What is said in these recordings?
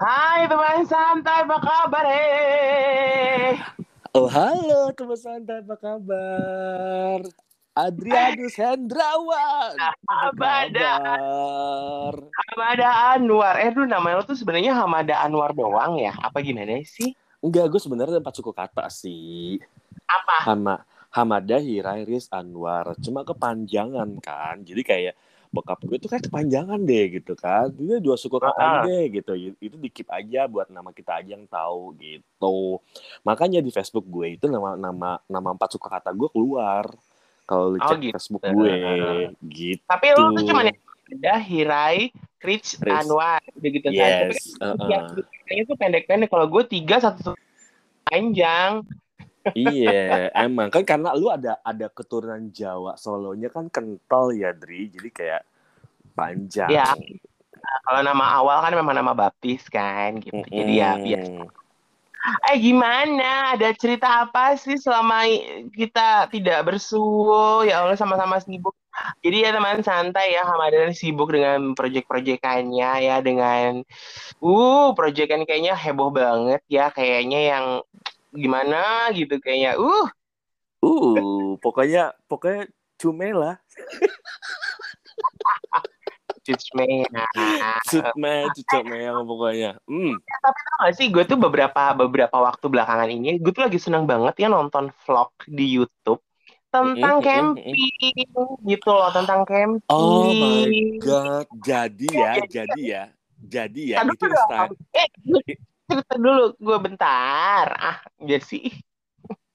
Hai teman santai, apa kabar? Hey? Oh halo teman santai, apa kabar? Adrianus Hendrawan. Hamada. Hamada Anwar. Eh, lu namanya lo tuh sebenarnya Hamada Anwar doang ya? Apa gimana sih? Enggak, gue sebenarnya empat suku kata sih. Apa? Hama, Hamada Hirairis Anwar. Cuma kepanjangan kan. Jadi kayak bokap gue tuh kayak kepanjangan deh gitu kan. Dia dua suku kata Ah. deh gitu. Itu di keep aja buat nama kita aja yang tahu gitu. Makanya di Facebook gue itu nama nama nama empat suku kata gue keluar. Kalau lu Oh, cek gitu. Facebook gue gitu. Tapi lu tuh cuma ada Hirai, Rich, Rich. Anwar, begitu kan? Tapi Yes. kan uh-uh. yang kayaknya tuh pendek-pendek. Kalau gue tiga satu panjang. Iya, emang kan karena lu ada ada keturunan Jawa, Solonya kan kental ya, Dri. Jadi kayak panjang. Iya. Nah, kalau nama awal kan memang nama baptis kan, gitu. Jadi ya biasa. Mm-mm. Eh gimana? Ada cerita apa sih selama kita tidak bersuo? Ya Allah sama-sama sibuk. Jadi ya teman santai ya, Hamadan sibuk dengan proyek-proyekannya ya dengan uh proyekan kayaknya heboh banget ya kayaknya yang gimana gitu kayaknya. Uh, Uh, pokoknya pokoknya cumela, Cucmea. cutme, cucuk meong pokoknya. Hmm. Tapi tau gak sih, gue tuh beberapa beberapa waktu belakangan ini, gue tuh lagi seneng banget ya nonton vlog di YouTube tentang Mm-mm, mm-mm, camping gitu loh, tentang camping. Oh my god, jadi ya, jadi ya, jadi ya Aduh, itu Insta. Eh, cerita dulu gue bentar. Ah, ya sih.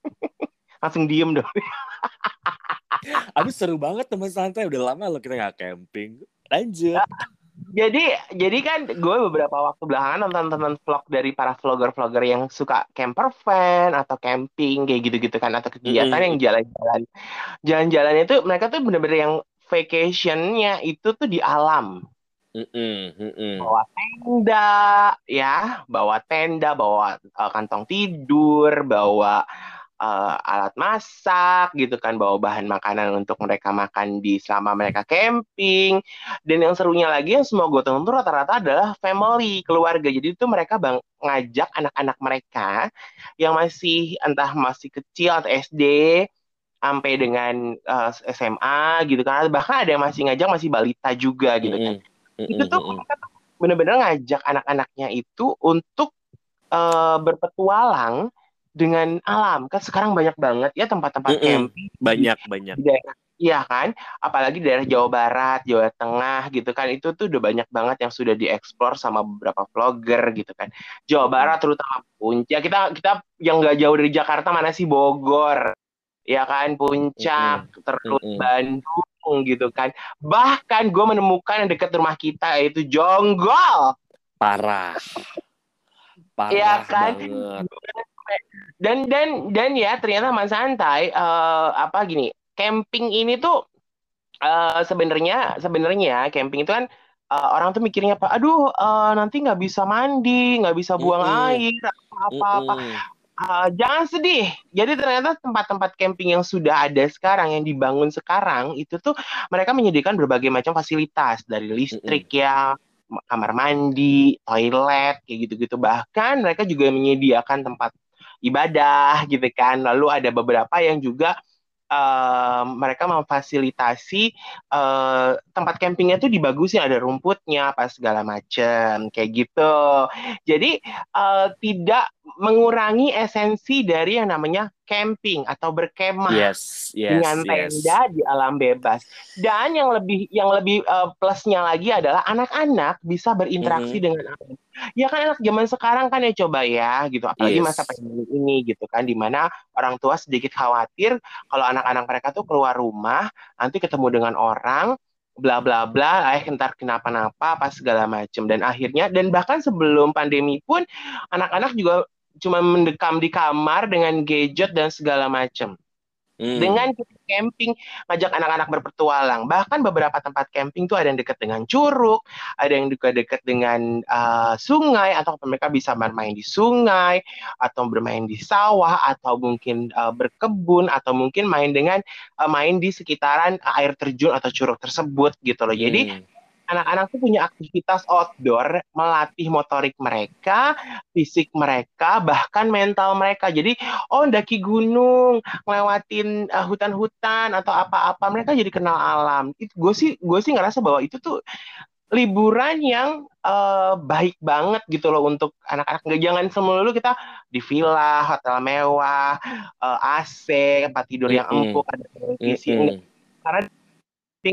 Langsung diem dong. Aduh seru banget teman santai, udah lama lo kita nggak camping. Lanjut. Jadi, jadi kan gue beberapa waktu belakangan nonton-nonton vlog dari para vlogger-vlogger yang suka camper van atau camping kayak gitu-gitu kan atau kegiatan Mm-mm. yang jalan-jalan. Jalan-jalannya tuh mereka tuh bener-bener yang vacationnya itu tuh di alam. Mm-mm, mm-mm. bawa tenda ya. Bawa tenda bawa uh, kantong tidur bawa uh, alat masak gitu kan. Bawa bahan makanan untuk mereka makan di selama mereka camping. Dan yang serunya lagi yang semua gue tonton rata-rata adalah family keluarga. Jadi itu mereka bang ngajak anak-anak mereka yang masih entah masih kecil atau SD sampai dengan uh, SMA gitu kan. Bahkan ada yang masih ngajak masih balita juga gitu kan Mm-mm, itu tuh mereka bener-bener ngajak anak-anaknya itu untuk eh, berpetualang dengan alam. Kan sekarang banyak banget ya tempat-tempat camping di, banyak banyak. di daerah iya kan? Apalagi daerah Jawa Barat Jawa Tengah gitu kan. Itu tuh udah banyak banget yang sudah dieksplor sama beberapa vlogger gitu kan. Jawa. Barat terutama Puncak. Kita kita yang nggak jauh dari Jakarta mana sih? Bogor. Ya kan? Puncak. Terus Mm-mm. Bandung gitu kan bahkan gue menemukan yang dekat rumah kita yaitu Jonggol Parah. Parah Iya kan? banget. dan dan dan ya ternyata Mas Santai eh, apa gini camping ini tuh eh, sebenarnya sebenarnya camping itu kan eh, orang tuh mikirnya apa aduh eh, nanti nggak bisa mandi nggak bisa buang Mm-mm. air apa apa Mm-mm. Ah, jangan sedih. Jadi ternyata tempat-tempat camping yang sudah ada sekarang, yang dibangun sekarang, itu tuh mereka menyediakan berbagai macam fasilitas dari listrik ya, ma- kamar mandi, toilet, kayak gitu-gitu. Bahkan mereka juga menyediakan tempat ibadah gitu kan. Lalu ada beberapa yang juga eh, mereka memfasilitasi eh, tempat campingnya tuh dibagusin, ada rumputnya, apa segala macem, kayak gitu. Jadi eh, tidak mengurangi esensi dari yang namanya camping atau berkemah Yes, yes, dengan yes. tenda di alam bebas. Dan yang lebih yang lebih eh, plusnya lagi adalah anak-anak bisa berinteraksi dengan alam. Ya kan anak zaman sekarang kan ya coba ya gitu, apalagi Yes. masa pandemi ini gitu kan, di mana orang tua sedikit khawatir kalau anak-anak mereka tuh keluar rumah nanti ketemu dengan orang bla bla bla, eh ntar kenapa-napa apa segala macem dan akhirnya dan bahkan sebelum pandemi pun anak-anak juga cuma mendekam di kamar dengan gadget dan segala macam. Hmm. Dengan kita camping, ngajak anak-anak berpetualang. Bahkan beberapa tempat camping tuh ada yang dekat dengan curug, ada yang juga dekat dengan uh, sungai, atau mereka bisa bermain di sungai, atau bermain di sawah, atau mungkin uh, berkebun, atau mungkin main dengan uh, main di sekitaran air terjun atau curug tersebut gitu loh. Jadi Hmm. Anak-anak tuh punya aktivitas outdoor melatih motorik mereka, fisik mereka, bahkan mental mereka. Jadi, oh daki gunung, ngelewatin uh, hutan-hutan atau apa-apa, mereka jadi kenal alam. Itu gue sih gue sih ngerasa bahwa itu tuh liburan yang uh, baik banget gitu loh untuk anak-anak nggak jangan semua kita di villa hotel mewah uh, eh, AC tempat tidur yang empuk ada televisi mm -hmm. karena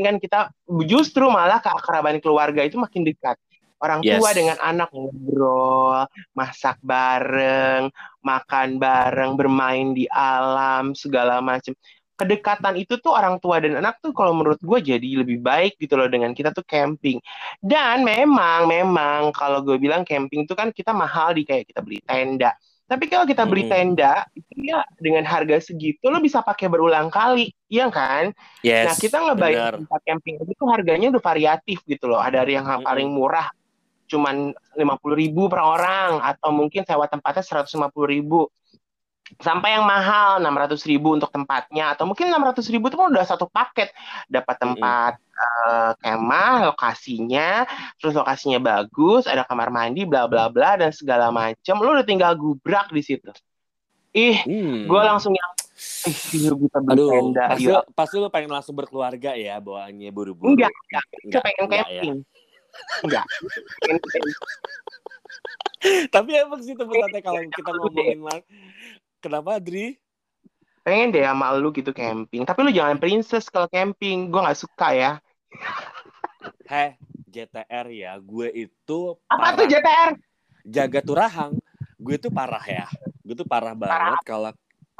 kan kita justru malah keakraban keluarga itu makin dekat orang tua yes. dengan anak ngobrol masak bareng makan bareng bermain di alam segala macam kedekatan itu tuh orang tua dan anak tuh kalau menurut gue jadi lebih baik gitu loh dengan kita tuh camping. Dan memang memang kalau gue bilang camping itu kan kita mahal di kayak kita beli tenda. Tapi kalau kita beli tenda, itu ya dengan harga segitu lo bisa pakai berulang kali, iya kan? Yes, nah kita ngebayar tempat camping itu harganya udah variatif gitu loh. Ada yang hmm. paling murah cuman lima puluh ribu per orang atau mungkin sewa tempatnya seratus lima puluh ribu sampai yang mahal 600 ribu untuk tempatnya atau mungkin 600 ribu itu pun udah satu paket dapat tempat. Uh, kemah lokasinya terus lokasinya bagus ada kamar mandi bla bla bla dan segala macam lu udah tinggal gubrak di situ ih hmm. gue langsung yang ih kita Aduh, tenda pasti, ya. pasti lu pengen langsung berkeluarga ya bawaannya buru-buru enggak enggak, enggak pengen enggak, camping ya. enggak tapi emang sih teman-teman kalau kita ngomongin Kenapa, Adri? Pengen deh sama lu gitu camping. Tapi lu jangan princess kalau camping. Gue gak suka ya. Heh, JTR ya. Gue itu Apa parah. tuh JTR? Jaga Turahang. Gue itu parah ya. Gue tuh parah, parah. banget kalau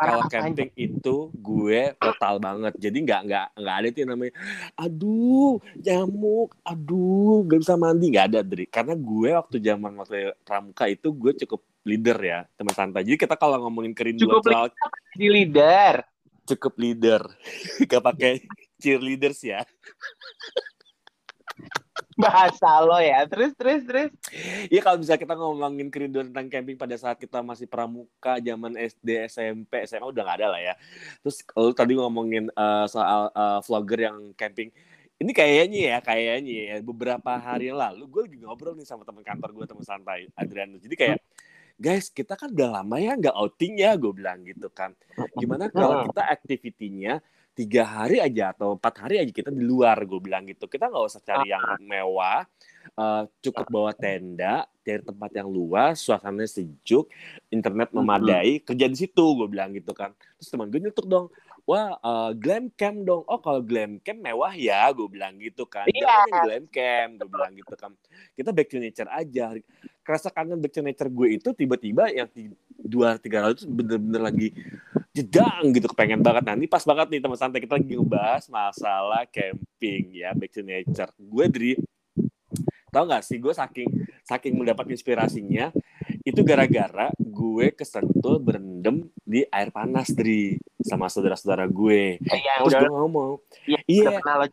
kalau camping itu gue total banget. Jadi nggak nggak nggak ada tuh namanya aduh nyamuk aduh gak bisa mandi. Nggak ada dari karena gue waktu zaman waktu pramuka itu gue cukup leader ya teman santai. Jadi kita kalau ngomongin kerinduan cukup soal di leader? Cukup leader. Gak pakai cheerleaders ya bahasa lo ya. Terus terus terus. Iya kalau bisa kita ngomongin kerinduan tentang camping pada saat kita masih pramuka zaman SD SMP SMA udah gak ada lah ya. Terus lo tadi ngomongin uh, soal uh, vlogger yang camping. Ini kayaknya ya kayaknya ya beberapa hari yang lalu gue lagi ngobrol nih sama teman kantor gue teman santai Adrian jadi kayak guys kita kan udah lama ya nggak outing ya gue bilang gitu kan. Gimana kalau kita aktivitinya tiga hari aja atau empat hari aja kita di luar gue bilang gitu. Kita nggak usah cari yang mewah uh, cukup bawa tenda dari tempat yang luas suasananya sejuk internet memadai kerja di situ gue bilang gitu kan. Terus teman gue nyetuk dong wah uh, glam camp dong. Oh kalau glam camp mewah ya gue bilang gitu kan. Yeah. jangan glam camp gue bilang gitu kan. Kita back to nature aja. Kerasa kangen back to nature gue itu tiba-tiba yang dua tiga ratus bener-bener lagi jedang gitu. Kepengen banget. Nanti pas banget nih teman santai kita lagi ngebahas masalah camping ya back to nature. Gue dari tau gak sih gue saking saking mendapat inspirasinya itu gara-gara gue kesentuh berendam di air panas dari sama saudara-saudara gue ya, terus udah, gue ngomong iya yeah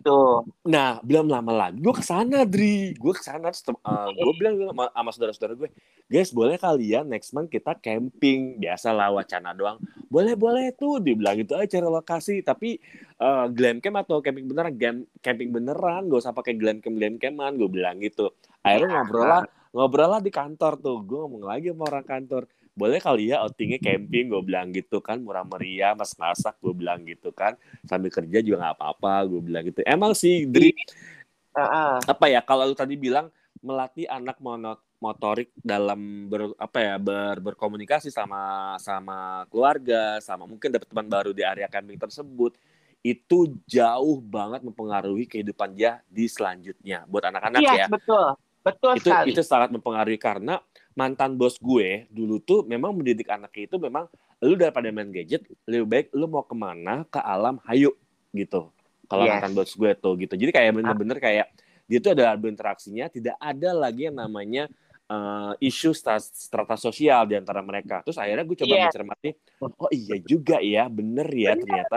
gitu. Nah, belum lama lagi gue ke sana, Dri. Gue ke sana, uh, gue bilang sama, sama saudara-saudara gue, guys, boleh kalian ya next month kita camping. Biasa lah wacana doang. Boleh, boleh tuh. Dibilang gitu aja cari lokasi. Tapi uh, glam camp atau camping beneran, gam, camping beneran. Gak usah pakai glam camp, glam caman. Gue bilang gitu. Akhirnya iya. ngobrol lah, ngobrol lah di kantor tuh. Gue ngomong lagi sama orang kantor. Boleh kali ya outingnya camping gue bilang gitu kan murah meriah mas masak gue bilang gitu kan. Sambil kerja juga nggak apa-apa gue bilang gitu. Emang sih Dri uh-uh. apa ya kalau lu tadi bilang melatih anak monot motorik dalam ber apa ya ber, berkomunikasi sama sama keluarga sama mungkin dapat teman baru di area camping tersebut itu jauh banget mempengaruhi kehidupan dia di selanjutnya buat anak-anak yes, ya. betul betul itu sekali. itu sangat mempengaruhi karena mantan bos gue dulu tuh memang mendidik anaknya itu memang lu daripada main gadget lebih baik lu mau ke mana ke alam hayu gitu kalau yes. mantan bos gue tuh gitu jadi kayak bener-bener ah. kayak dia tuh ada berinteraksinya tidak ada lagi yang namanya uh, isu strata sosial di antara mereka terus akhirnya gue coba yeah. mencermati oh iya juga ya bener ya bener, ternyata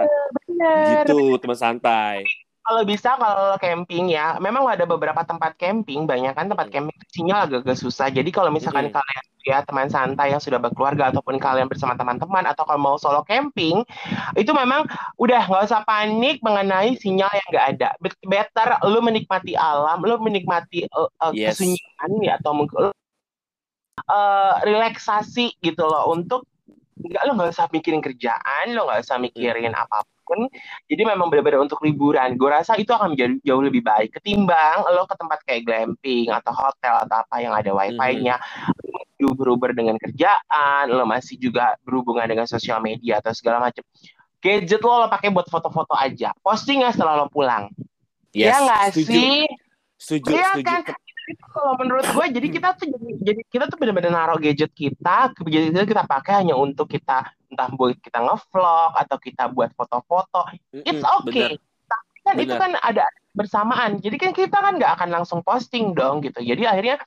bener, gitu teman santai kalau bisa kalau camping ya, memang ada beberapa tempat camping, banyak kan tempat hmm. camping sinyal agak-agak susah. Jadi kalau misalkan hmm. kalian ya teman santai yang sudah berkeluarga ataupun kalian bersama teman-teman atau kalau mau solo camping itu memang udah nggak usah panik mengenai sinyal yang nggak ada better lu menikmati alam lu menikmati uh, uh, yes. kesunyian ya atau mungkin uh, relaksasi gitu loh untuk nggak lo nggak usah mikirin kerjaan lo nggak usah mikirin hmm. apa pun. Jadi memang benar-benar untuk liburan. Gue rasa itu akan menjadi jauh lebih baik ketimbang lo ke tempat kayak glamping atau hotel atau apa yang ada wifi-nya. Hmm. beruber dengan kerjaan lo masih juga berhubungan dengan sosial media atau segala macam gadget lo lo pakai buat foto-foto aja. Posting nggak setelah lo pulang? Yes, ya nggak sih? Setuju, ya setuju. kan itu kalau menurut gue jadi kita tuh jadi, jadi kita tuh benar-benar naruh gadget kita gadget kita kita pakai hanya untuk kita entah buat kita ngevlog atau kita buat foto-foto. It's okay. tapi kan bener. itu kan ada bersamaan. Jadi kan kita kan nggak akan langsung posting dong gitu. Jadi akhirnya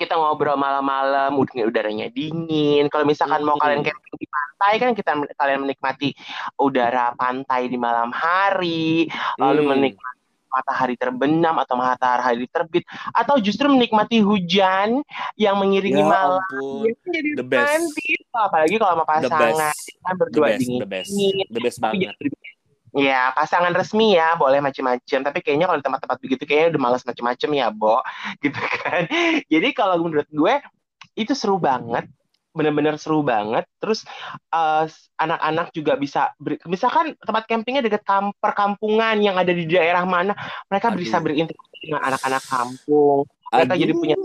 kita ngobrol malam-malam udaranya dingin. Kalau misalkan mau kalian camping di pantai kan kita kalian menikmati udara pantai di malam hari lalu menikmati matahari terbenam atau matahari terbit atau justru menikmati hujan yang mengiringi ya, malam. itu jadi the best. apalagi kalau sama pasangan. Kan berdua the best, dingin. the best, the best banget. Ya, pasangan resmi ya, boleh macam-macam. Tapi kayaknya kalau di tempat-tempat begitu kayaknya udah malas macam-macam ya, Bo. Gitu kan. Jadi kalau menurut gue itu seru banget bener-bener seru banget. Terus uh, anak-anak juga bisa, ber, misalkan tempat campingnya dekat kamp perkampungan yang ada di daerah mana, mereka Aduh. bisa berinteraksi dengan anak-anak kampung. Mereka Aduh. jadi punya,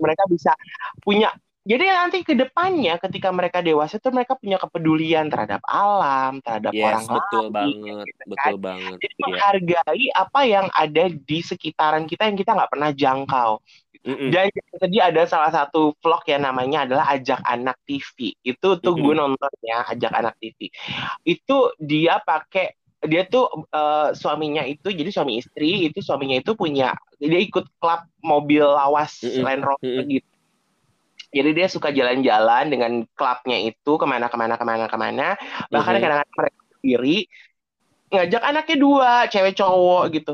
mereka bisa punya. Jadi nanti ke depannya ketika mereka dewasa itu mereka punya kepedulian terhadap alam, terhadap yes, orang betul lain, banget, gitu, kan? betul banget. Jadi yeah. menghargai apa yang ada di sekitaran kita yang kita nggak pernah jangkau. Mm-mm. Dan tadi ada salah satu vlog yang namanya adalah Ajak Anak TV. Itu tuh mm-hmm. gue nonton ya Ajak Anak TV. Itu dia pakai dia tuh uh, suaminya itu jadi suami istri itu suaminya itu punya dia ikut klub mobil lawas mm-hmm. Land Rover mm-hmm. gitu. Jadi dia suka jalan-jalan dengan klubnya itu ke mana ke mana ke mana ke mana. Bahkan mm-hmm. kadang-kadang mereka sendiri ngajak anaknya dua cewek cowok gitu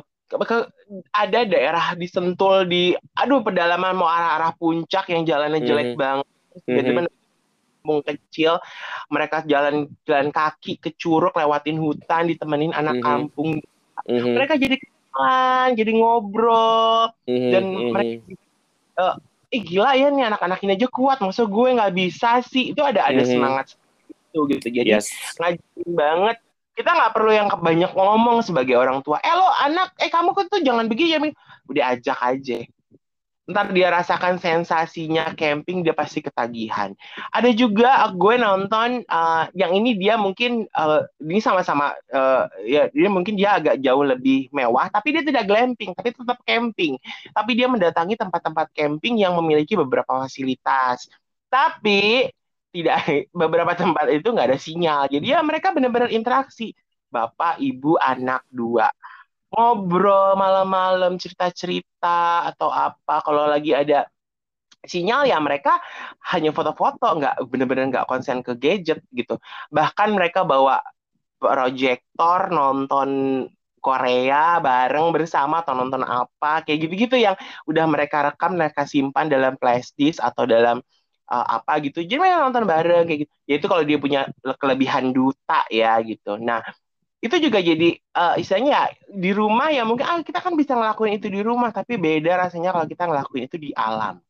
ada daerah di Sentul di aduh pedalaman mau arah-arah puncak yang jalannya jelek mm -hmm. banget mm -hmm. kecil mereka jalan jalan kaki ke curug lewatin hutan ditemenin anak mm -hmm. kampung mm -hmm. mereka jadi kenalan jadi ngobrol mm -hmm. dan mereka uh, eh gila ya nih anak-anak ini aja kuat maksud gue nggak bisa sih itu ada ada mm -hmm. semangat itu gitu jadi yes. ngajarin banget kita nggak perlu yang banyak ngomong sebagai orang tua. Eh lo anak eh kamu kan tuh jangan begini ya udah ajak aja. Ntar dia rasakan sensasinya camping dia pasti ketagihan. Ada juga uh, gue nonton uh, yang ini dia mungkin uh, ini sama-sama uh, ya dia mungkin dia agak jauh lebih mewah tapi dia tidak glamping tapi tetap camping. Tapi dia mendatangi tempat-tempat camping yang memiliki beberapa fasilitas. Tapi tidak beberapa tempat itu nggak ada sinyal. Jadi ya mereka benar-benar interaksi. Bapak ibu anak dua. Ngobrol malam-malam cerita-cerita atau apa. Kalau lagi ada sinyal ya mereka hanya foto-foto. Nggak benar-benar nggak konsen ke gadget gitu. Bahkan mereka bawa proyektor nonton Korea bareng bersama atau nonton apa. Kayak gitu-gitu yang udah mereka rekam mereka simpan dalam flashdisk atau dalam uh, apa gitu. Jadi memang nonton bareng kayak gitu. Ya itu kalau dia punya kelebihan duta ya gitu. Nah itu juga jadi uh, istilahnya ya, di rumah ya mungkin ah, kita kan bisa ngelakuin itu di rumah tapi beda rasanya kalau kita ngelakuin itu di alam.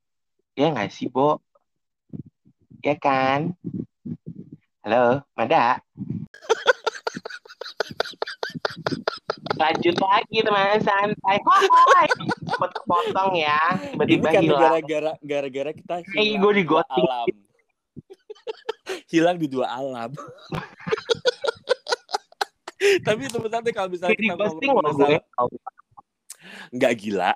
Ya nggak sih Bo? Ya kan? Halo Mada lanjut lagi teman santai. Hai. Potong ya. Tiba-tiba kan hilang. gara-gara gara-gara kita hilang gue di alam. Hilang di dua alam. Tapi teman-teman kalau misalnya kita ngomong masalah nggak gila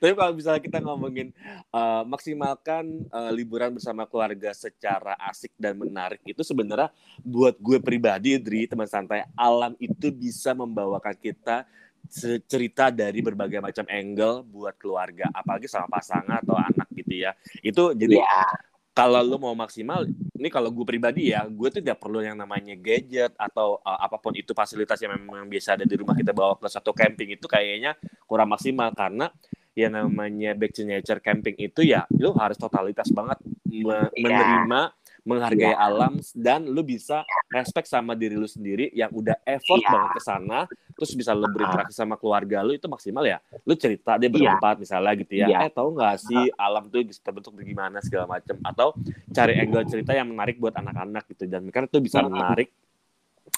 Tapi kalau misalnya kita ngomongin uh, maksimalkan uh, liburan bersama keluarga secara asik dan menarik itu sebenarnya buat gue pribadi, Dri, teman santai, alam itu bisa membawakan kita cerita dari berbagai macam angle buat keluarga, apalagi sama pasangan atau anak gitu ya. Itu jadi yeah kalau lu mau maksimal, ini kalau gue pribadi ya, gue tuh tidak perlu yang namanya gadget atau uh, apa pun itu fasilitas yang memang biasa ada di rumah kita bawa ke satu camping itu kayaknya kurang maksimal karena yang namanya back to nature camping itu ya lu harus totalitas banget me- iya. menerima menghargai yeah. alam dan lu bisa respect sama diri lu sendiri yang udah effort yeah. banget ke sana terus bisa lu berinteraksi sama keluarga lu itu maksimal ya lu cerita dia iya. berempat yeah. misalnya gitu ya yeah. eh tahu nggak sih alam tuh bisa terbentuk bagaimana segala macam atau cari angle cerita yang menarik buat anak-anak gitu dan kan itu bisa menarik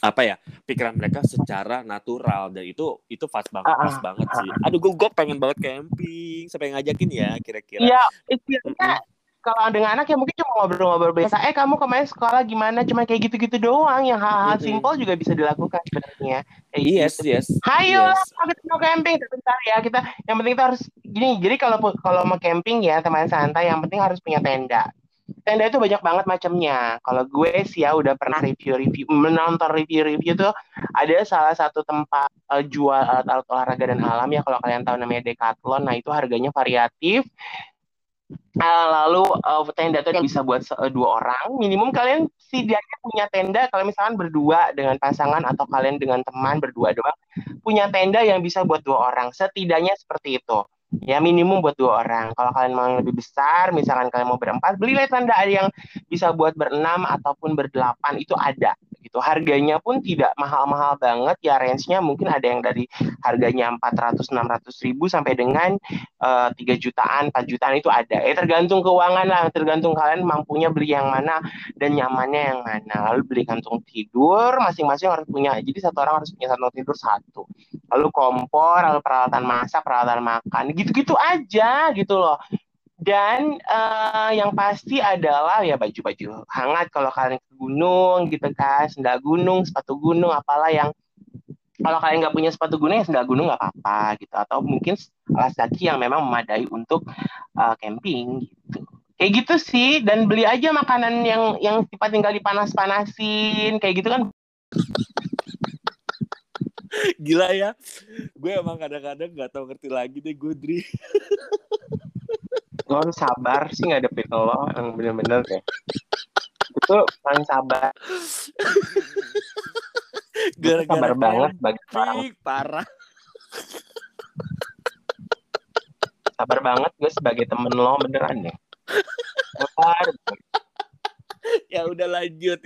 apa ya pikiran mereka secara natural dan itu itu pas banget pas banget sih aduh gue gue pengen banget camping siapa yang ngajakin ya kira-kira iya istilahnya kalau dengan anak ya mungkin cuma ngobrol-ngobrol biasa. Eh kamu kemarin sekolah gimana? Cuma kayak gitu-gitu doang. Yang hal-hal mm-hmm. simpel juga bisa dilakukan sebenarnya. yes, gitu. yes. Hayo yes. kita mau camping sebentar ya. Kita yang penting kita harus gini. Jadi kalau kalau mau camping ya teman santai, yang penting harus punya tenda. Tenda itu banyak banget macamnya. Kalau gue sih ya udah pernah review-review, menonton review-review tuh ada salah satu tempat uh, jual alat-alat olahraga dan alam ya. Kalau kalian tahu namanya Decathlon, nah itu harganya variatif Uh, lalu uh, tenda itu bisa buat uh, dua orang. Minimum kalian setidaknya punya tenda kalau misalkan berdua dengan pasangan atau kalian dengan teman berdua doang punya tenda yang bisa buat dua orang. Setidaknya seperti itu. Ya minimum buat dua orang. Kalau kalian mau lebih besar, misalkan kalian mau berempat, belilah tenda yang bisa buat berenam ataupun berdelapan itu ada gitu. Harganya pun tidak mahal-mahal banget ya range-nya mungkin ada yang dari harganya 400 600 ribu sampai dengan uh, eh, 3 jutaan, 4 jutaan itu ada. Eh tergantung keuangan lah, tergantung kalian mampunya beli yang mana dan nyamannya yang mana. Lalu beli kantung tidur masing-masing harus punya. Jadi satu orang harus punya kantung tidur satu. Lalu kompor, lalu peralatan masak, peralatan makan, gitu-gitu aja gitu loh dan uh, yang pasti adalah ya baju-baju hangat kalau kalian ke gunung gitu kan, sendal gunung, sepatu gunung, apalah yang kalau kalian nggak punya sepatu gunung ya sendal gunung nggak apa-apa gitu. Atau mungkin alas kaki yang memang memadai untuk uh, camping gitu. Kayak gitu sih dan beli aja makanan yang yang cepat tinggal dipanas-panasin kayak gitu kan. Gila ya. Gue emang kadang-kadang nggak tahu ngerti lagi deh gue Dri harus sabar sih ngadepin lo yang bener-bener deh. Itu paling sabar. Gara-gara sabar banget bagi parah. Sabar banget gue sebagai temen lo beneran deh. Sabar. Ya udah lanjut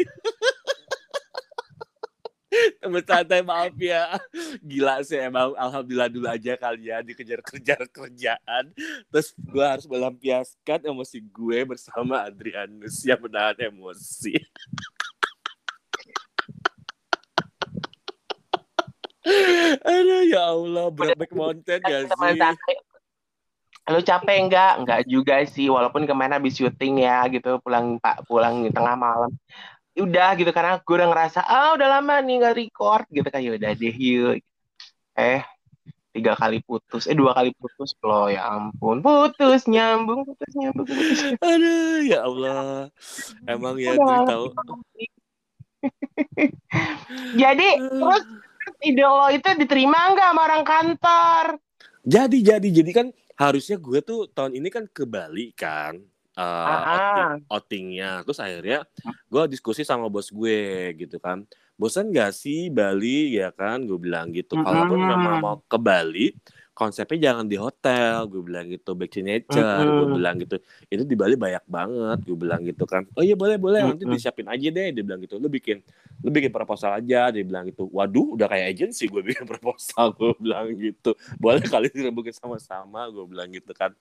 temen santai maaf ya. Gila sih emang alhamdulillah dulu aja kali ya dikejar-kejar kerjaan. Terus gue harus melampiaskan emosi gue bersama Adrianus yang menahan emosi. Aduh ya Allah, Brokeback Mountain ya sih? Lu capek enggak? Enggak juga sih, walaupun kemarin habis syuting ya gitu, pulang pak pulang di tengah malam udah gitu karena gue udah ngerasa ah udah lama nih nggak record gitu kan. Ya udah deh yuk. Eh tiga kali putus. Eh dua kali putus lo ya ampun. Putus nyambung putus nyambung putus. Aduh ya Allah. Emang ya udah, tahu. Jadi terus ide lo itu diterima nggak sama orang kantor? Jadi jadi jadi kan harusnya gue tuh tahun ini kan ke Bali kan uh, outing, outingnya. Terus akhirnya gue diskusi sama bos gue gitu kan. Bosan gak sih Bali ya kan? Gue bilang gitu. Kalaupun memang mau ke Bali konsepnya jangan di hotel. Gue bilang gitu back to nature. Mm-hmm. gue bilang gitu. Itu di Bali banyak banget gue bilang gitu kan. Oh iya boleh boleh. Nanti disiapin aja deh dia bilang gitu. Lu bikin lu bikin proposal aja dia bilang gitu. Waduh udah kayak agensi gue bikin proposal gue bilang gitu. Boleh kali kita bikin sama-sama gue bilang gitu kan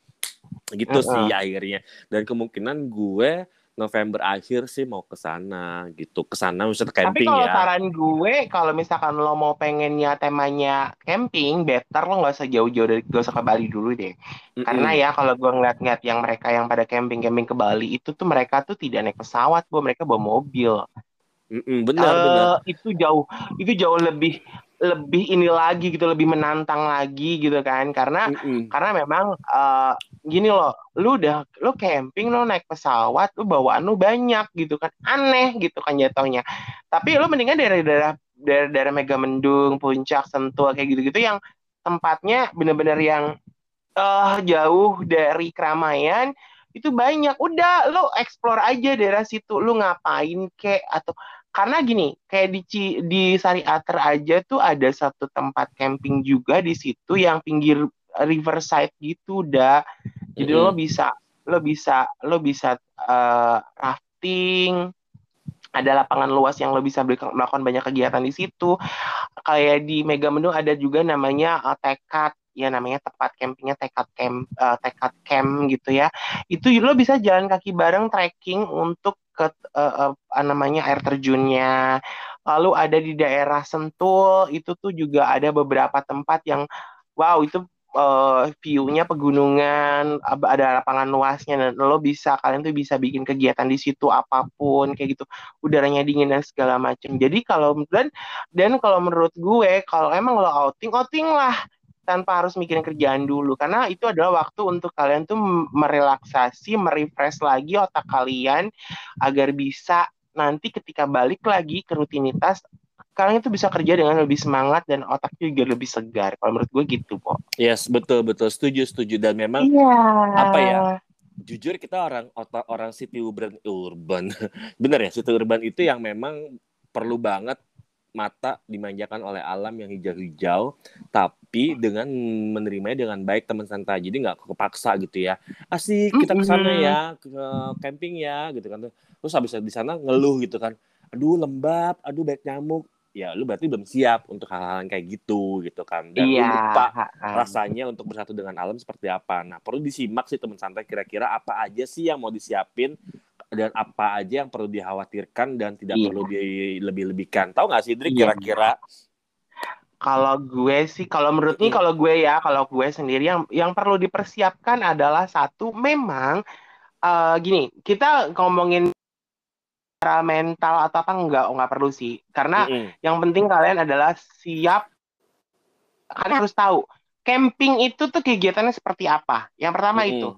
gitu uh-huh. sih akhirnya dan kemungkinan gue November akhir sih mau ke sana gitu ke sana misalnya camping Tapi kalau ya. saran gue kalau misalkan lo mau pengennya temanya camping better lo nggak usah jauh-jauh dari gak usah ke Bali dulu deh mm-hmm. karena ya kalau gue ngeliat-ngeliat yang mereka yang pada camping camping ke Bali itu tuh mereka tuh tidak naik pesawat bu mereka bawa mobil Mm-mm, benar uh, benar itu jauh itu jauh lebih lebih ini lagi gitu lebih menantang lagi gitu kan. Karena mm-hmm. karena memang uh, gini loh lu udah lu camping lu naik pesawat lu bawaan lu banyak gitu kan. Aneh gitu kan jatuhnya. Tapi lu mendingan dari daerah daerah daerah Megamendung Puncak Sentul kayak gitu-gitu yang tempatnya bener-bener yang uh, jauh dari keramaian itu banyak. Udah lu explore aja daerah situ. Lu ngapain kek? Atau karena gini kayak di di Sari Ater aja tuh ada satu tempat camping juga di situ yang pinggir riverside gitu udah jadi mm -hmm. lo bisa lo bisa lo bisa uh, rafting. Ada lapangan luas yang lo bisa melakukan banyak kegiatan di situ. Kayak di Mega Menu ada juga namanya uh, tekad. Ya namanya tempat campingnya tekad camp uh, tekad camp gitu ya. Itu lo bisa jalan kaki bareng trekking untuk ke uh, uh, namanya air terjunnya lalu ada di daerah Sentul itu tuh juga ada beberapa tempat yang wow itu uh, view-nya pegunungan, ada lapangan luasnya dan lo bisa kalian tuh bisa bikin kegiatan di situ apa pun kayak gitu. Udaranya dingin dan segala macam. Jadi kalau dan dan kalau menurut gue kalau emang lo outing, outing lah tanpa harus mikirin kerjaan dulu karena itu adalah waktu untuk kalian tuh merelaksasi, merefresh lagi otak kalian agar bisa nanti ketika balik lagi ke rutinitas kalian itu bisa kerja dengan lebih semangat dan otak juga lebih segar. Kalau menurut gue gitu, kok. Yes, betul betul. Setuju setuju dan memang yeah. apa ya? Jujur kita orang otak orang city urban urban. Bener ya, city urban itu yang memang perlu banget mata dimanjakan oleh alam yang hijau-hijau, tapi dengan menerimanya dengan baik teman santai. Jadi nggak kepaksa gitu ya. Asik kita ke sana ya, ke camping ya gitu kan. Terus habis di sana ngeluh gitu kan. Aduh lembab, aduh banyak nyamuk ya lu berarti belum siap untuk hal-hal yang kayak gitu gitu kan dan iya. lu lupa rasanya untuk bersatu dengan alam seperti apa nah perlu disimak sih teman santai kira-kira apa aja sih yang mau disiapin dan apa aja yang perlu dikhawatirkan dan tidak iya. perlu dilebih-lebihkan tahu nggak sih Drik iya. Kalau gue sih kalau menurut nih kalau gue ya kalau gue sendiri yang yang perlu dipersiapkan adalah satu memang uh, gini kita ngomongin secara mental atau apa enggak nggak perlu sih karena mm -hmm. yang penting kalian adalah siap kalian harus tahu camping itu tuh kegiatannya seperti apa yang pertama mm -hmm. itu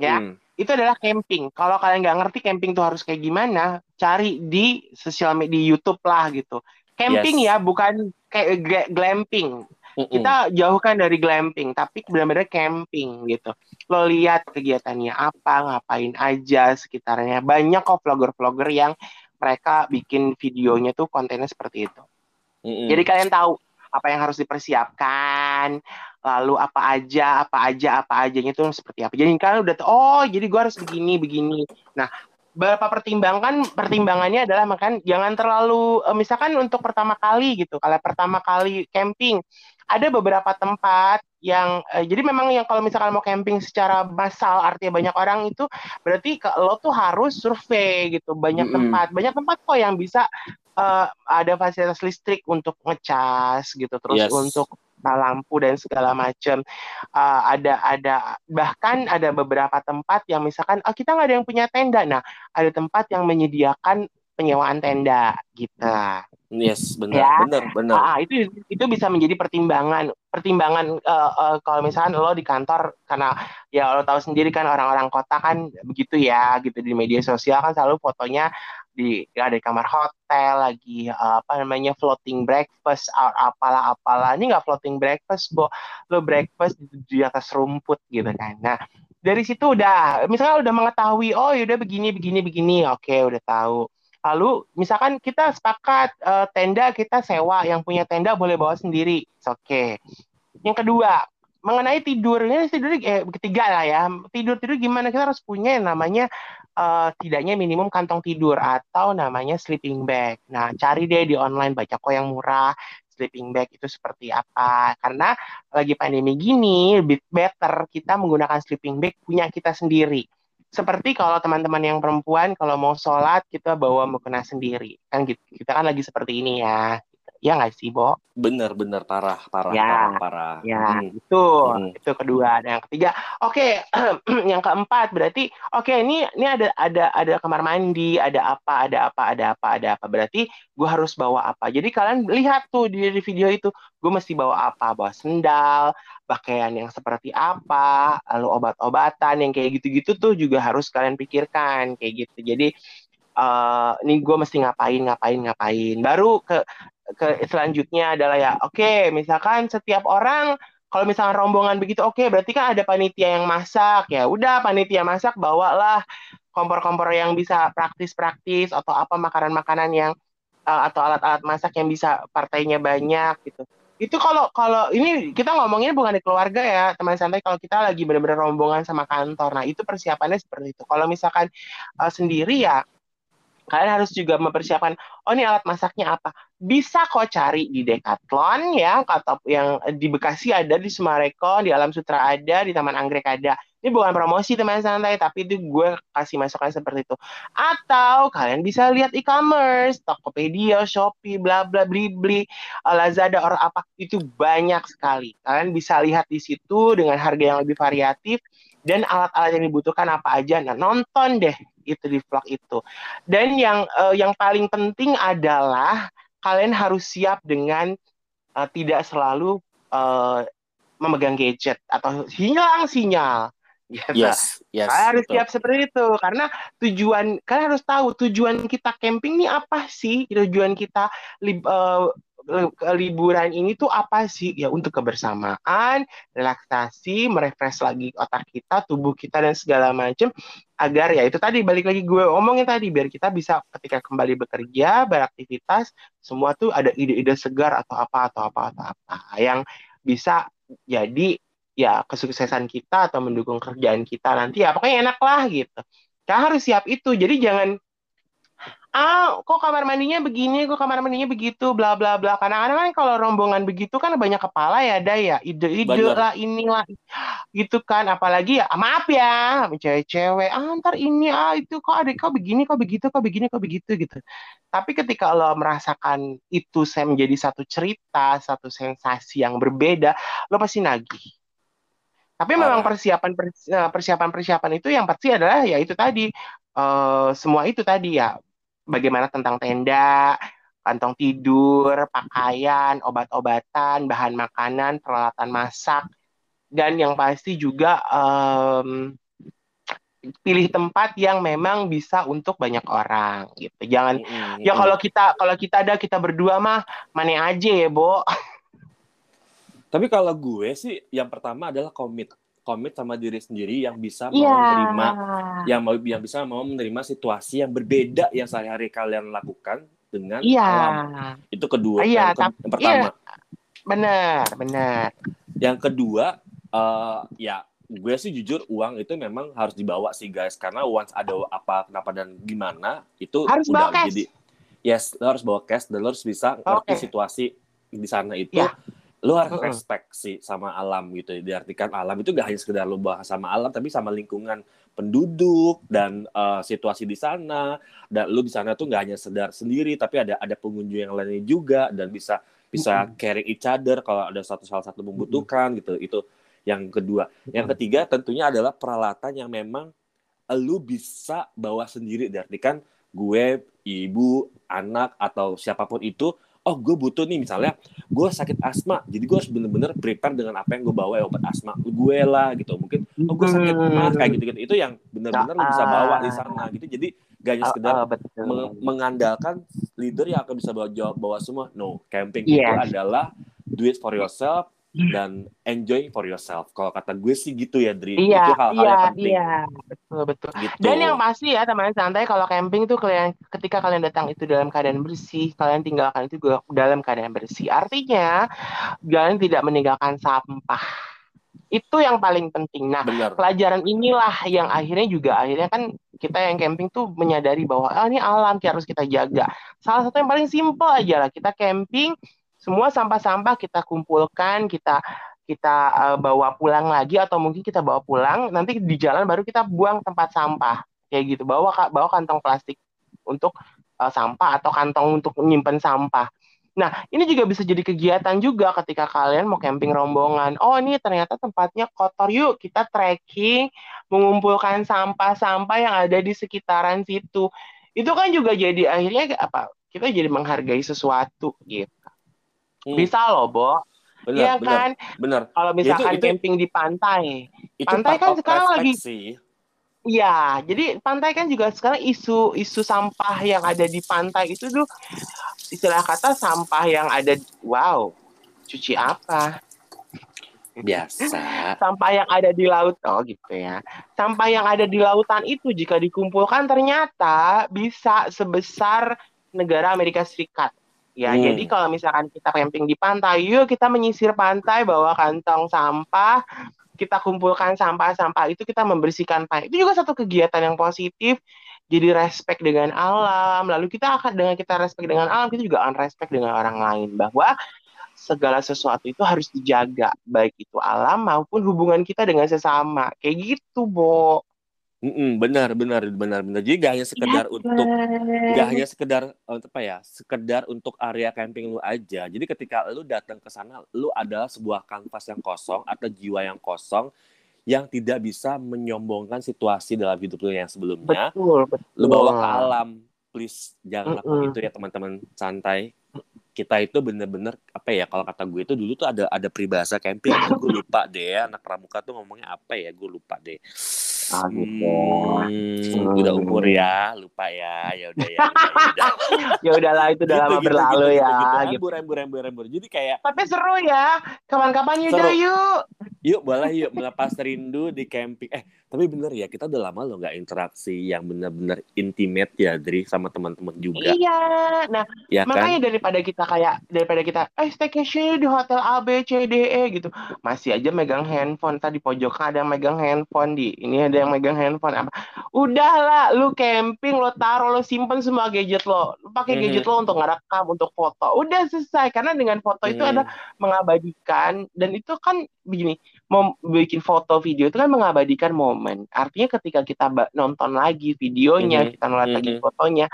ya mm -hmm. itu adalah camping kalau kalian nggak ngerti camping tuh harus kayak gimana cari di sosial media di YouTube lah gitu camping yes. ya bukan kayak glamping kita jauhkan dari glamping, tapi benar-benar camping gitu. Lo lihat kegiatannya apa, ngapain aja sekitarnya. Banyak kok vlogger-vlogger yang mereka bikin videonya tuh kontennya seperti itu. Mm-hmm. Jadi kalian tahu apa yang harus dipersiapkan, lalu apa aja, apa aja, apa aja itu seperti apa. Jadi kalian udah tahu, oh jadi gue harus begini, begini. Nah, beberapa pertimbangan pertimbangannya adalah makan jangan terlalu eh, misalkan untuk pertama kali gitu kalau pertama kali camping ada beberapa tempat yang uh, jadi memang yang kalau misalkan mau camping secara massal artinya banyak orang itu berarti lo tuh harus survei gitu banyak mm -hmm. tempat banyak tempat kok yang bisa uh, ada fasilitas listrik untuk ngecas gitu terus yes. untuk lampu dan segala macam uh, ada ada bahkan ada beberapa tempat yang misalkan oh, kita nggak ada yang punya tenda nah ada tempat yang menyediakan penyewaan tenda gitu. Yes, benar, ya. benar, benar. Ah, itu itu bisa menjadi pertimbangan, pertimbangan uh, uh, kalau misalnya lo di kantor karena ya lo tahu sendiri kan orang-orang kota kan begitu ya, gitu di media sosial kan selalu fotonya di ada di kamar hotel lagi uh, apa namanya floating breakfast apalah apalah ini nggak floating breakfast bo lo breakfast di, atas rumput gitu kan nah dari situ udah misalnya udah mengetahui oh yaudah begini begini begini oke udah tahu Lalu misalkan kita sepakat uh, tenda kita sewa, yang punya tenda boleh bawa sendiri. Oke. Okay. Yang kedua, mengenai tidur ini tidur eh, ketiga lah ya. Tidur tidur gimana kita harus punya yang namanya uh, tidaknya minimum kantong tidur atau namanya sleeping bag. Nah, cari deh di online baca kok yang murah sleeping bag itu seperti apa. Karena lagi pandemi gini, lebih better kita menggunakan sleeping bag punya kita sendiri seperti kalau teman-teman yang perempuan kalau mau sholat kita bawa mukena sendiri kan gitu kita kan lagi seperti ini ya ya nggak sih Bo? Bener bener. Parah parah ya, parah parah. Ya hmm. itu hmm. itu kedua. Dan yang ketiga. Oke okay, yang keempat berarti oke okay, ini ini ada ada ada kamar mandi ada apa ada apa ada apa ada apa. Berarti gue harus bawa apa? Jadi kalian lihat tuh di, di video itu gue mesti bawa apa? Bawa sendal pakaian yang seperti apa lalu obat-obatan yang kayak gitu-gitu tuh juga harus kalian pikirkan kayak gitu. Jadi uh, ini gue mesti ngapain ngapain ngapain. Baru ke ke selanjutnya adalah ya oke okay, misalkan setiap orang kalau misalkan rombongan begitu oke okay, berarti kan ada panitia yang masak. Ya udah panitia masak bawalah kompor-kompor yang bisa praktis-praktis atau apa makanan-makanan yang uh, atau alat-alat masak yang bisa partainya banyak gitu. Itu kalau kalau ini kita ngomongnya bukan di keluarga ya teman santai kalau kita lagi benar-benar rombongan sama kantor. Nah itu persiapannya seperti itu. Kalau misalkan uh, sendiri ya kalian harus juga mempersiapkan oh ini alat masaknya apa bisa kok cari di Decathlon ya atau yang di Bekasi ada di Sumarekon di Alam Sutra ada di Taman Anggrek ada ini bukan promosi teman santai, tapi itu gue kasih masukan seperti itu. Atau kalian bisa lihat e-commerce, Tokopedia, Shopee, bla bla bli bli, eh, Lazada or apa itu banyak sekali. Kalian bisa lihat di situ dengan harga yang lebih variatif dan alat-alat yang dibutuhkan apa aja. Nah, nonton deh itu di vlog itu. Dan yang uh, yang paling penting adalah kalian harus siap dengan uh, tidak selalu uh, memegang gadget atau hilang sinyal Yes, yes, yes kalian harus betul. siap seperti itu karena tujuan kalian harus tahu tujuan kita camping ini apa sih tujuan kita uh, liburan ini tuh apa sih? Ya untuk kebersamaan relaksasi merefresh lagi otak kita tubuh kita dan segala macam agar ya itu tadi balik lagi gue omongin tadi biar kita bisa ketika kembali bekerja beraktivitas semua tuh ada ide-ide segar atau apa atau apa atau apa yang bisa jadi ya kesuksesan kita atau mendukung kerjaan kita nanti ya pokoknya enak lah gitu. Kita harus siap itu jadi jangan ah kok kamar mandinya begini kok kamar mandinya begitu bla bla bla. Karena kadang kan kalau rombongan begitu kan banyak kepala ya ada ya. Ide-ide lah inilah gitu kan. Apalagi ya maaf ya cewek-cewek ah ntar ini ah itu kok ada kok begini kok begitu kok begini kok begitu gitu. Tapi ketika lo merasakan itu saya menjadi satu cerita satu sensasi yang berbeda lo pasti nagih. Tapi memang persiapan eh, persiapan persiapan itu yang pasti adalah ya itu tadi uh, semua itu tadi ya bagaimana tentang tenda, kantong tidur, pakaian, obat-obatan, bahan makanan, peralatan masak, dan yang pasti juga um, pilih tempat yang memang bisa untuk banyak orang gitu. Jangan mm -hmm. ya kalau kita kalau kita ada kita berdua mah mana aja ya, Bo. Tapi kalau gue sih yang pertama adalah komit komit sama diri sendiri yang bisa yeah. mau menerima yang mau yang bisa mau menerima situasi yang berbeda yang sehari-hari kalian lakukan dengan yeah. alam. Itu kedua. Yeah, yang, ke, yang pertama. Yeah. Benar, benar. Yang kedua uh, ya gue sih jujur uang itu memang harus dibawa sih guys karena once ada apa kenapa dan gimana itu harus udah bawa jadi yes lo harus bawa cash dan lo harus bisa ngerti okay. situasi di sana itu yeah lu harus uh respect sih sama alam gitu. Diartikan alam itu gak hanya sekedar lu bahas sama alam tapi sama lingkungan penduduk dan uh, situasi di sana. Dan lu di sana tuh gak hanya sedar sendiri tapi ada ada pengunjung yang lainnya juga dan bisa bisa uh -uh. caring each other kalau ada satu salah satu membutuhkan uh -uh. gitu. Itu yang kedua. Yang ketiga tentunya adalah peralatan yang memang lu bisa bawa sendiri. Diartikan gue ibu anak atau siapa pun itu oh gue butuh nih misalnya gue sakit asma jadi gue harus bener-bener prepare dengan apa yang gue bawa ya obat asma gue lah gitu mungkin oh gue sakit mah kayak gitu gitu itu yang bener-bener lo bisa bawa di sana gitu jadi gak hanya sekedar uh, uh, meng mengandalkan leader yang akan bisa bawa jawab bawa semua no camping yes. itu adalah do it for yourself dan enjoy for yourself. Kalau kata gue sih gitu ya, Dri. Iya, itu hal-hal iya, yang penting. Iya, betul betul. Gitu. Dan yang pasti ya teman santai kalau camping tuh kalian ketika kalian datang itu dalam keadaan bersih, kalian tinggalkan itu juga dalam keadaan bersih. Artinya kalian tidak meninggalkan sampah. Itu yang paling penting. Nah, Benar. pelajaran inilah yang akhirnya juga akhirnya kan kita yang camping tuh menyadari bahwa ah, ini alam yang harus kita jaga. Salah satu yang paling simpel aja lah kita camping semua sampah-sampah kita kumpulkan, kita kita uh, bawa pulang lagi atau mungkin kita bawa pulang nanti di jalan baru kita buang tempat sampah. Kayak gitu bawa bawa kantong plastik untuk uh, sampah atau kantong untuk menyimpan sampah. Nah ini juga bisa jadi kegiatan juga ketika kalian mau camping rombongan. Oh ini ternyata tempatnya kotor. Yuk kita trekking mengumpulkan sampah-sampah yang ada di sekitaran situ. Itu kan juga jadi akhirnya apa kita jadi menghargai sesuatu gitu. Hmm. Bisa loh, Bo. Benar, iya kan? Benar. Kalau misalkan itu, itu, camping di pantai. Itu pantai kan sekarang lagi Iya, jadi pantai kan juga sekarang isu isu sampah yang ada di pantai itu tuh istilah kata sampah yang ada wow, cuci apa? Biasa. sampah yang ada di laut oh gitu ya. Sampah yang ada di lautan itu jika dikumpulkan ternyata bisa sebesar negara Amerika Serikat Ya, hmm. jadi kalau misalkan kita camping di pantai, yuk kita menyisir pantai, bawa kantong sampah, kita kumpulkan sampah-sampah itu kita membersihkan pantai. Itu juga satu kegiatan yang positif. Jadi respect dengan alam, lalu kita akan dengan kita respect dengan alam, kita juga akan respect dengan orang lain bahwa segala sesuatu itu harus dijaga, baik itu alam maupun hubungan kita dengan sesama. Kayak gitu, Bo. Mm-mm, benar benar benar benar. Jadi gak hanya sekedar ya, untuk gak hanya sekedar apa ya sekedar untuk area camping lu aja. Jadi ketika lu datang ke sana lu adalah sebuah kanvas yang kosong atau jiwa yang kosong yang tidak bisa menyombongkan situasi dalam hidup lu yang sebelumnya. Betul, betul. lu bawa ke alam please jangan lakukan itu ya teman-teman santai. Kita itu bener-bener apa ya kalau kata gue itu dulu tuh ada ada peribahasa camping. Gue lupa deh ya anak pramuka tuh ngomongnya apa ya gue lupa deh Ah, gitu. Hmm, udah umur ya, lupa ya. Ya udah ya. Ya udahlah itu udah gitu, lama gitu, berlalu gitu, ya. Gitu, gitu. Embur, embur, embur, embur. Jadi kayak Tapi seru ya. Kapan-kapan yuk yuk. Yuk boleh yuk melepas rindu di camping. Eh, tapi bener ya kita udah lama loh nggak interaksi yang bener-bener intimate ya dari sama teman-teman juga. Iya. Nah, ya makanya kan? daripada kita kayak daripada kita eh staycation di hotel A B C D E gitu. Masih aja megang handphone tadi pojokan ada yang megang handphone di. Ini ada yang megang handphone apa udahlah lu camping lo taruh lo simpen semua gadget lo pakai mm-hmm. gadget lo untuk ngerekam untuk foto udah selesai karena dengan foto mm. itu ada mengabadikan dan itu kan begini mau bikin foto video itu kan mengabadikan momen artinya ketika kita nonton lagi videonya mm-hmm. kita nonton mm-hmm. lagi fotonya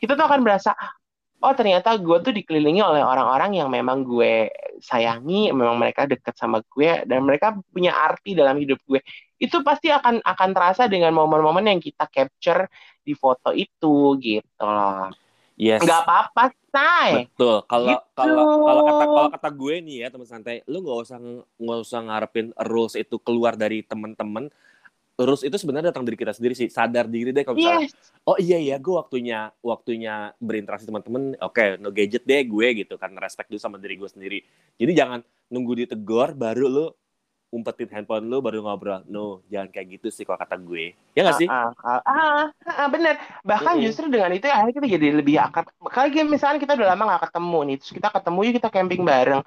kita tuh akan berasa oh ternyata gue tuh dikelilingi oleh orang-orang yang memang gue sayangi, memang mereka dekat sama gue dan mereka punya arti dalam hidup gue. Itu pasti akan akan terasa dengan momen-momen yang kita capture di foto itu gitu loh. Yes. Gak apa-apa, say. Betul. Kalau gitu. kalau kalau kata kalau kata gue nih ya teman santai, lu nggak usah nggak usah ngarepin rules itu keluar dari teman-teman terus itu sebenarnya datang dari kita sendiri sih sadar diri deh kalau misalnya yes. oh iya iya gue waktunya waktunya berinteraksi teman-teman oke okay, no gadget deh gue gitu kan respect dulu sama diri gue sendiri jadi jangan nunggu ditegur baru lu umpetin handphone lu baru ngobrol. No, jangan kayak gitu sih kalau kata gue. Ya nggak sih? Ah, ah, ah, ah, ah bener. Bahkan mm -hmm. justru dengan itu akhirnya kita jadi lebih akrab. Kalau misalnya kita udah lama gak ketemu nih, terus kita ketemu yuk kita camping bareng.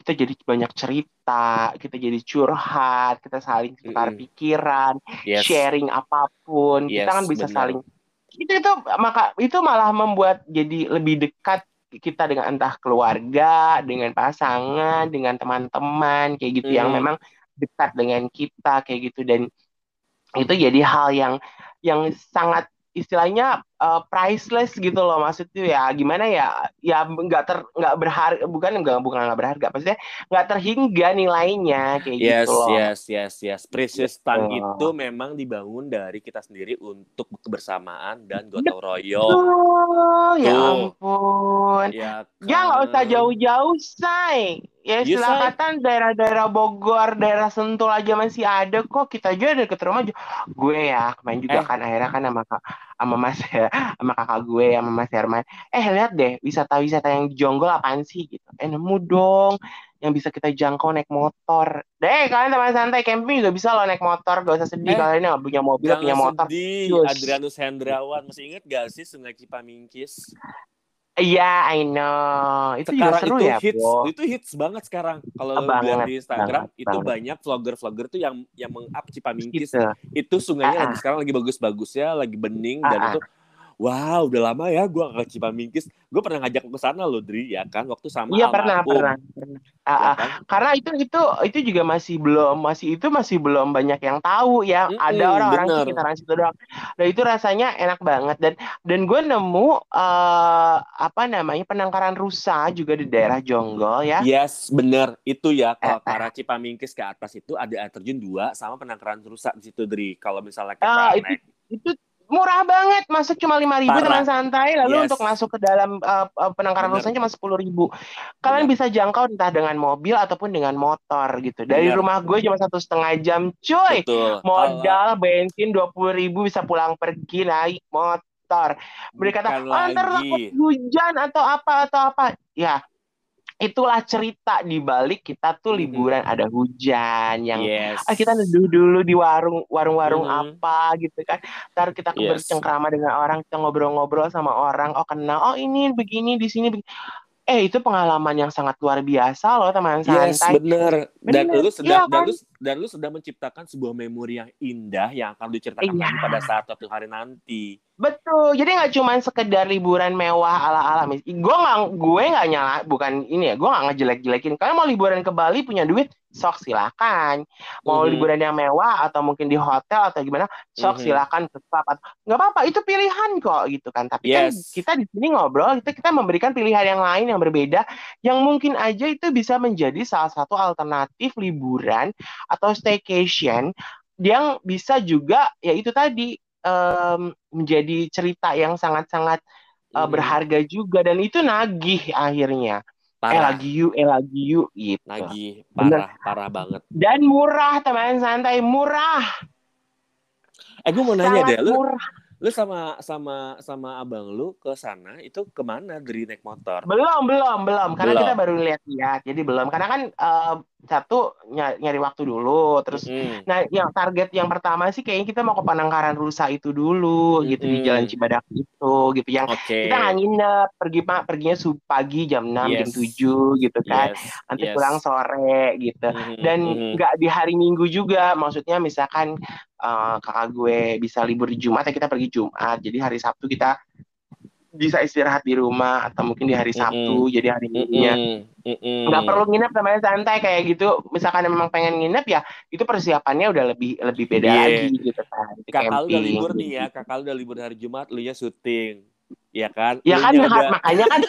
Kita jadi banyak cerita, kita jadi curhat, kita saling tukar mm -hmm. pikiran, yes. sharing apa pun. Yes, kita kan bisa bener. saling itu itu maka itu malah membuat jadi lebih dekat kita dengan entah keluarga, dengan pasangan, dengan teman-teman kayak gitu hmm. yang memang dekat dengan kita kayak gitu. Dan itu jadi hal yang yang sangat istilahnya uh, priceless gitu loh maksudnya ya gimana ya ya nggak ter nggak berharga bukan nggak bukan nggak berharga maksudnya nggak terhingga nilainya kayak yes, gitu loh yes yes yes precious time oh. itu memang dibangun dari kita sendiri untuk kebersamaan dan gotong royong oh, ya ampun ya, kan? ya nggak usah jauh-jauh say Ya silakan daerah-daerah Bogor, daerah Sentul aja masih ada kok. Kita ada ke rumah aja. Gue ya kemarin juga eh. kan akhirnya kan sama sama Mas ya, sama kakak gue sama Mas Herman. Eh lihat deh wisata-wisata yang jonggol apaan sih gitu. Eh nemu dong yang bisa kita jangkau naik motor. Deh kalian teman santai camping juga bisa loh naik motor, gak usah sedih eh, kalian nggak punya mobil, punya motor. Sedih. Adrianus Hendrawan masih inget gak sih Sungai Cipamingkis? Iya, I know. Itu sekarang juga seru itu ya, hits, Bo. Itu hits banget sekarang. Kalau lo lihat di Instagram, banget, itu banget. banyak vlogger-vlogger tuh yang yang meng-up Cipamingkis. Gitu. Itu sungainya uh -uh. lagi sekarang lagi bagus-bagusnya, lagi bening uh -uh. dan itu wow udah lama ya gue ke Cipamingkis gue pernah ngajak ke sana loh Dri ya kan? Waktu sama iya pernah pernah, pernah. Ya, uh, kan? karena itu itu itu juga masih belum masih itu masih belum banyak yang tahu ya. Mm -hmm, ada orang-orang sekitaran situ doang. Dan itu rasanya enak banget. Dan dan gue nemu uh, apa namanya penangkaran rusa juga di daerah Jonggol ya. Yes bener. Itu ya kalau uh, uh. Cipamingkis ke atas itu ada air terjun dua sama penangkaran rusa di situ Dri kalau misalnya kita uh, naik itu, itu murah banget masuk cuma lima ribu teman santai lalu yes. untuk masuk ke dalam uh, penangkaran rusun cuma sepuluh ribu kalian Bener. bisa jangkau entah dengan mobil ataupun dengan motor gitu dari Bener. rumah gue cuma satu setengah jam cuy Betul. modal bensin dua puluh ribu bisa pulang pergi naik motor mereka kata oh, antar hujan atau apa atau apa ya itulah cerita di balik kita tuh liburan hmm. ada hujan yang yes. ah, kita neduh dulu di warung warung-warung hmm. apa gitu kan ntar kita yes. bercengkrama dengan orang kita ngobrol-ngobrol sama orang oh kenal oh ini begini di sini begini. eh itu pengalaman yang sangat luar biasa loh teman Yes, santai. bener. Dan Bener, lu sedang dan kan? lu dan lu sedang menciptakan sebuah memori yang indah yang akan diceritakan Iya. pada saat suatu hari nanti. Betul, jadi nggak cuma sekedar liburan mewah ala-ala. Gue nggak, gue nggak nyala, bukan ini ya, gue nggak ngejelek-jelekin. Kalian mau liburan ke Bali punya duit, sok silakan. Mau Mhm. liburan yang mewah atau mungkin di hotel atau gimana, sok Mhm. silakan ke atau- Nggak apa-apa, itu pilihan kok gitu kan. Tapi kan Yes. kita di sini ngobrol, kita kita memberikan pilihan yang lain yang berbeda, yang mungkin aja itu bisa menjadi salah satu alternatif liburan atau staycation yang bisa juga, ya itu tadi em, menjadi cerita yang sangat-sangat uh, berharga juga dan itu nagih akhirnya. Eh Parah. lagi yuk, eh lagi yuk gitu. Lagi Bener. parah, parah banget. Dan murah teman santai, murah. Eh gue mau nanya sangat deh, lu murah. lu sama sama sama abang lu ke sana itu ke mana dari naik motor? Belum, belum, belum. Karena Belum. kita baru lihat-lihat, jadi belum. Karena kan eh, satu ny- nyari waktu dulu, terus Mm-mm. Nah, yang target yang pertama sih kayaknya kita mau ke Penangkaran Rusa itu dulu gitu di. Jalan Cibadak itu gitu. Yang Oke. kita nggak nginep, pergi pak perginya sub pagi jam 6, jam Yes. 7 gitu kan. Yes. Nanti yes. pulang sore gitu. Mhm, Dan nggak di hari Minggu juga, maksudnya misalkan eh, kakak gue bisa libur di Jumat ya kita pergi Jumat. Jadi hari Sabtu kita bisa istirahat di rumah atau mungkin di hari Sabtu jadi hari Minggunya. Mm-mm, mm-mm. nggak perlu nginep namanya santai kayak gitu. Misalkan memang pengen nginep ya itu persiapannya udah lebih lebih beda Iya. lagi gitu kan. Kakak lu udah libur nih ya. kakak lu udah libur hari Jumat lu nya syuting. Ya kan? Ya kan udah- makanya kan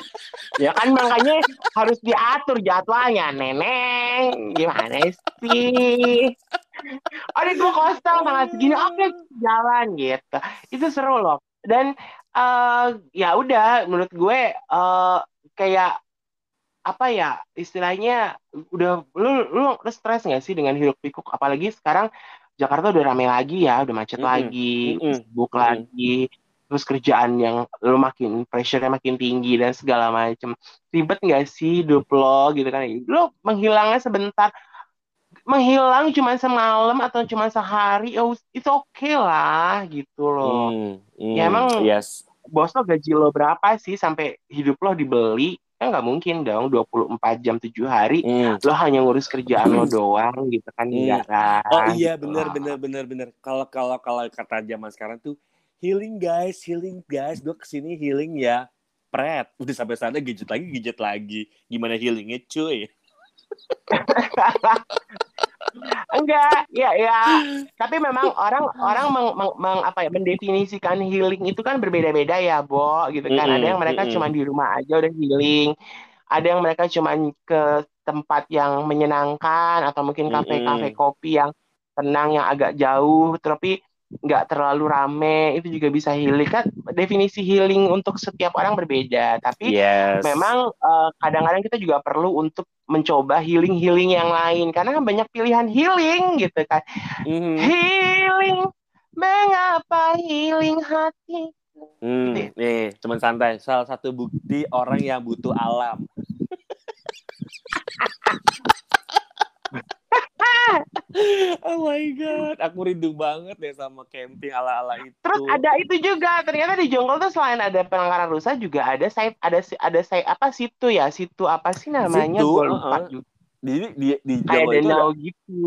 ya kan makanya harus diatur jadwalnya. Neneng gimana sih? Aduh gue kosong tanggal segini oke jalan gitu. Itu seru loh. Dan eh, ya udah menurut gue eh, kayak apa ya istilahnya udah lu lu, stres nggak sih dengan hiruk pikuk? Apalagi sekarang Jakarta udah rame lagi ya udah macet Mm-mm, lagi mm-mm, sibuk mm-mm. lagi terus kerjaan yang lu makin pressure-nya makin tinggi dan segala macem. Ribet nggak sih hidup lo gitu kan? Lu menghilangnya sebentar menghilang cuma semalam atau cuma sehari oh itu oke lah gitu loh. Hmm, hmm, Ya, emang- yes bos lo gaji lo berapa sih sampai hidup lo dibeli kan nggak mungkin dong 24 jam 7 hari Hmm. lo hanya ngurus kerjaan lo doang gitu kan Hmm. enggak kan Oh iya gitu benar loh. benar benar benar. Kalau kalau kalau kata zaman sekarang tuh healing guys, healing guys. Gue ke sini healing ya. Pret. Udah sampai sana gadget lagi, gadget lagi. Gimana healingnya cuy? enggak ya ya. Tapi memang orang orang meng, meng- meng- apa ya mendefinisikan healing itu kan berbeda-beda ya Bo gitu kan. Ada Mm-mm, yang mereka mm-mm. cuma di rumah aja udah healing ada yang mereka cuma ke tempat yang menyenangkan atau mungkin kafe-kafe kopi yang tenang yang agak jauh. Tapi nggak terlalu rame itu juga bisa healing kan definisi healing untuk setiap orang berbeda tapi Yes. memang eh, kadang-kadang kita juga perlu untuk mencoba healing-healing yang lain karena kan banyak pilihan healing gitu kan Mhm. healing mengapa healing hati Hmm, Gitu ya. nih teman santai. Salah satu bukti orang yang butuh alam. oh my god, aku rindu banget deh sama camping ala-ala itu. terus ada itu juga ternyata di Jonggol tuh selain ada penangkaran rusa juga ada saya ada si- ada saya apa situ ya situ apa sih namanya Situ, lupa juga di di di kayak itu ada, gitu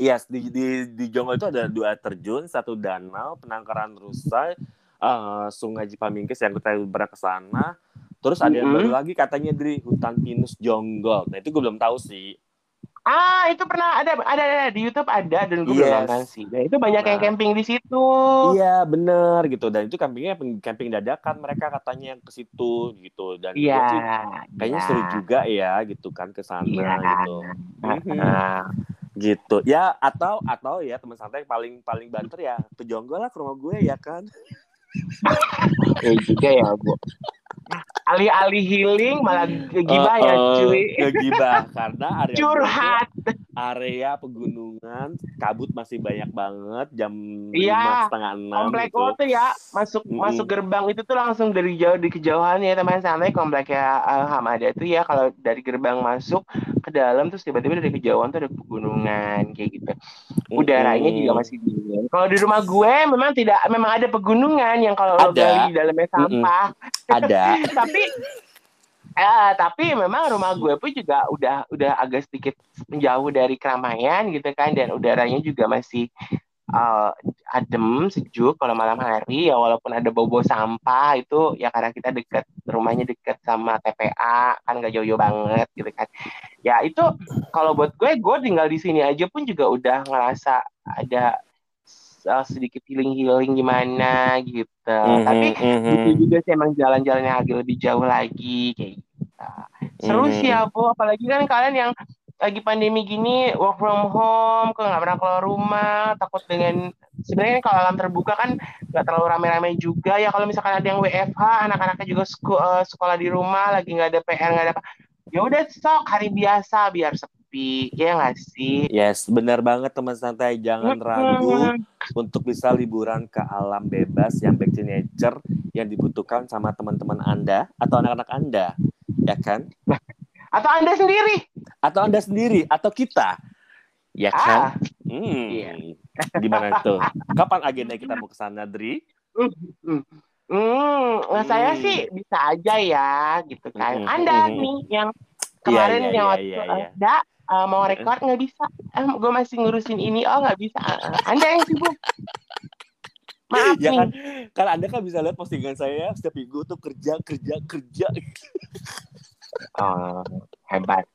yes, di di di Jonggol itu ada dua terjun, satu danau, penangkaran rusa, eh, Sungai Cipamingkis yang kita pernah ke sana. Terus ada yang Mm-mm. baru lagi katanya dari hutan pinus Jonggol. Nah itu gue belum tahu sih. Ah itu pernah ada ada, ada di YouTube ada dan gue Yes. nonton sih dan itu banyak yang Nah. camping di situ Iya bener gitu dan itu campingnya camping dadakan mereka katanya yang ke situ gitu dan iya gua sih kayaknya iya. seru juga ya gitu kan ke sana Iya. gitu Mhm. Ah. gitu ya atau atau ya teman santai paling paling banter ya ke Jonggol lah ke rumah gue ya kan Ya juga ya, Bu. Alih-alih healing malah gibah ya, Oh, oh, cuy. ngegibah karena area Curhat. tuh area pegunungan kabut masih banyak banget jam Iya, setengah enam Komplek gitu. tuh ya, masuk Mm-mm. masuk gerbang itu tuh langsung dari jauh di kejauhan ya teman santai kompleknya uh, Hamada tuh ya kalau dari gerbang masuk ke dalam terus tiba-tiba dari kejauhan tuh ada pegunungan kayak gitu. Udaranya Mm-mm. juga masih dingin. Kalau di rumah gue memang tidak memang ada pegunungan yang kalau lo gali di dalamnya sampah. ada Tapi Eh, tapi memang rumah gue pun juga udah udah agak sedikit menjauh dari keramaian gitu kan dan udaranya juga masih uh, adem sejuk kalau malam hari. Ya walaupun ada bau-bau sampah itu ya karena kita deket rumahnya deket sama TPA kan gak jauh-jauh banget gitu kan. Ya itu kalau buat gue gue tinggal di sini aja pun juga udah ngerasa ada uh, sedikit healing healing gimana gitu. Mm-hmm, tapi mm-hmm. itu juga sih emang jalan-jalannya agak lebih jauh lagi kayak seru mm-hmm. sih ya bu apalagi kan kalian yang lagi pandemi gini work from home kok nggak pernah keluar rumah takut dengan sebenarnya kalau alam terbuka kan nggak terlalu rame-rame juga ya. Kalau misalkan ada yang WFH anak-anaknya juga uh, sekolah di rumah lagi nggak ada PR nggak ada apa ya udah sok hari biasa biar sepi ya nggak sih? Yes benar banget teman santai. Jangan mm ragu untuk bisa liburan ke alam bebas yang back to nature yang dibutuhkan sama teman-teman anda atau anak-anak anda ya kan atau Anda sendiri? Atau Anda sendiri atau kita? Ya ah. kan? Ah. Hmm. Iya. Gimana tuh? Kapan agenda kita mau ke sana, Dri? Hmm, hmm. saya hmm. sih bisa aja ya, gitu kan. Hmm. Anda hmm. nih yang iya, kemarin yeah, yeah, yang yeah, yeah, yeah. ada uh, mau record nggak bisa. Eh, gue masih ngurusin ini, oh nggak bisa. Uh, anda yang sibuk. Maaf ya nih. kan, kan Anda kan bisa lihat postingan saya setiap minggu tuh kerja kerja kerja. Oh, hebat.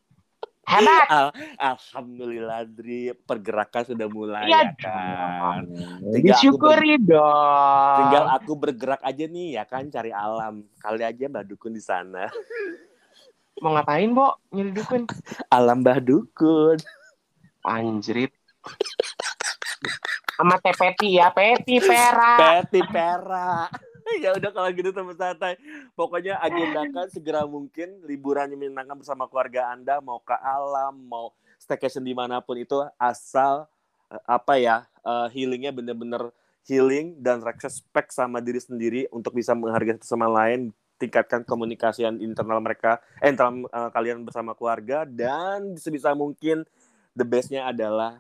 Hebat. Al Alhamdulillah Dri, pergerakan sudah mulai ya, ya kan. Tinggal Disyukuri aku dong. Tinggal aku bergerak aja nih ya kan cari alam. Kali aja Mbak Dukun di sana. Mau ngapain, Bo? Nyari dukun? Alam Mbak Dukun. Anjrit. Sama Teh Peti ya, Peti Pera. Peti Pera. ya udah kalau gitu teman santai. Pokoknya agendakan segera mungkin liburan yang menyenangkan bersama keluarga Anda, mau ke alam, mau staycation di mana pun itu asal eh, apa ya uh, healingnya bener-bener healing dan respect sama diri sendiri untuk bisa menghargai satu sama lain tingkatkan komunikasi internal mereka eh, internal uh, kalian bersama keluarga dan sebisa mungkin the bestnya adalah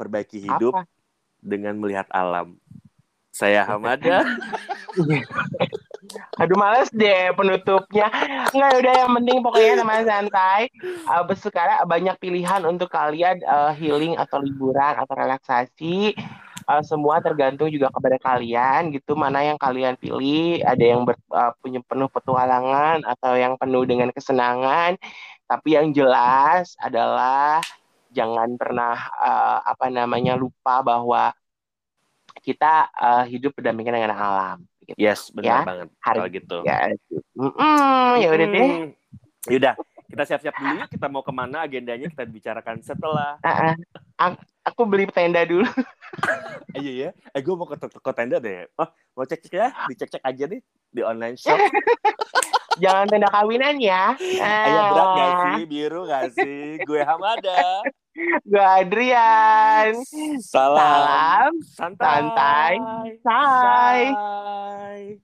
perbaiki hidup Apa? dengan melihat alam saya Hamada. Aduh males deh penutupnya. Enggak udah yang penting pokoknya teman santai. Uh, sekarang banyak pilihan untuk kalian uh, healing atau liburan atau relaksasi. Uh, semua tergantung juga kepada kalian gitu mana yang kalian pilih. Ada yang ber, uh, punya penuh petualangan atau yang penuh dengan kesenangan. Tapi yang jelas adalah jangan pernah uh, apa namanya lupa bahwa kita uh, hidup berdampingan dengan alam. Gitu. Yes, benar ya? banget. Hari kalau gitu. Ya, mm -mm, ya udah deh. Yaudah, kita siap-siap dulu yuk. Kita mau ke mana agendanya kita bicarakan setelah. Uh -uh. Aku beli tenda dulu. iya ya. Eh gue mau ke, ke tenda deh. Oh, mau cek-cek ya? Dicek-cek aja nih di online shop. Jangan tanda kawinan ya. Ayah eh, berat gak sih? Biru gak sih? Gue Hamada. Gue Adrian. Salam. Salam. Santai. Santai. Santai.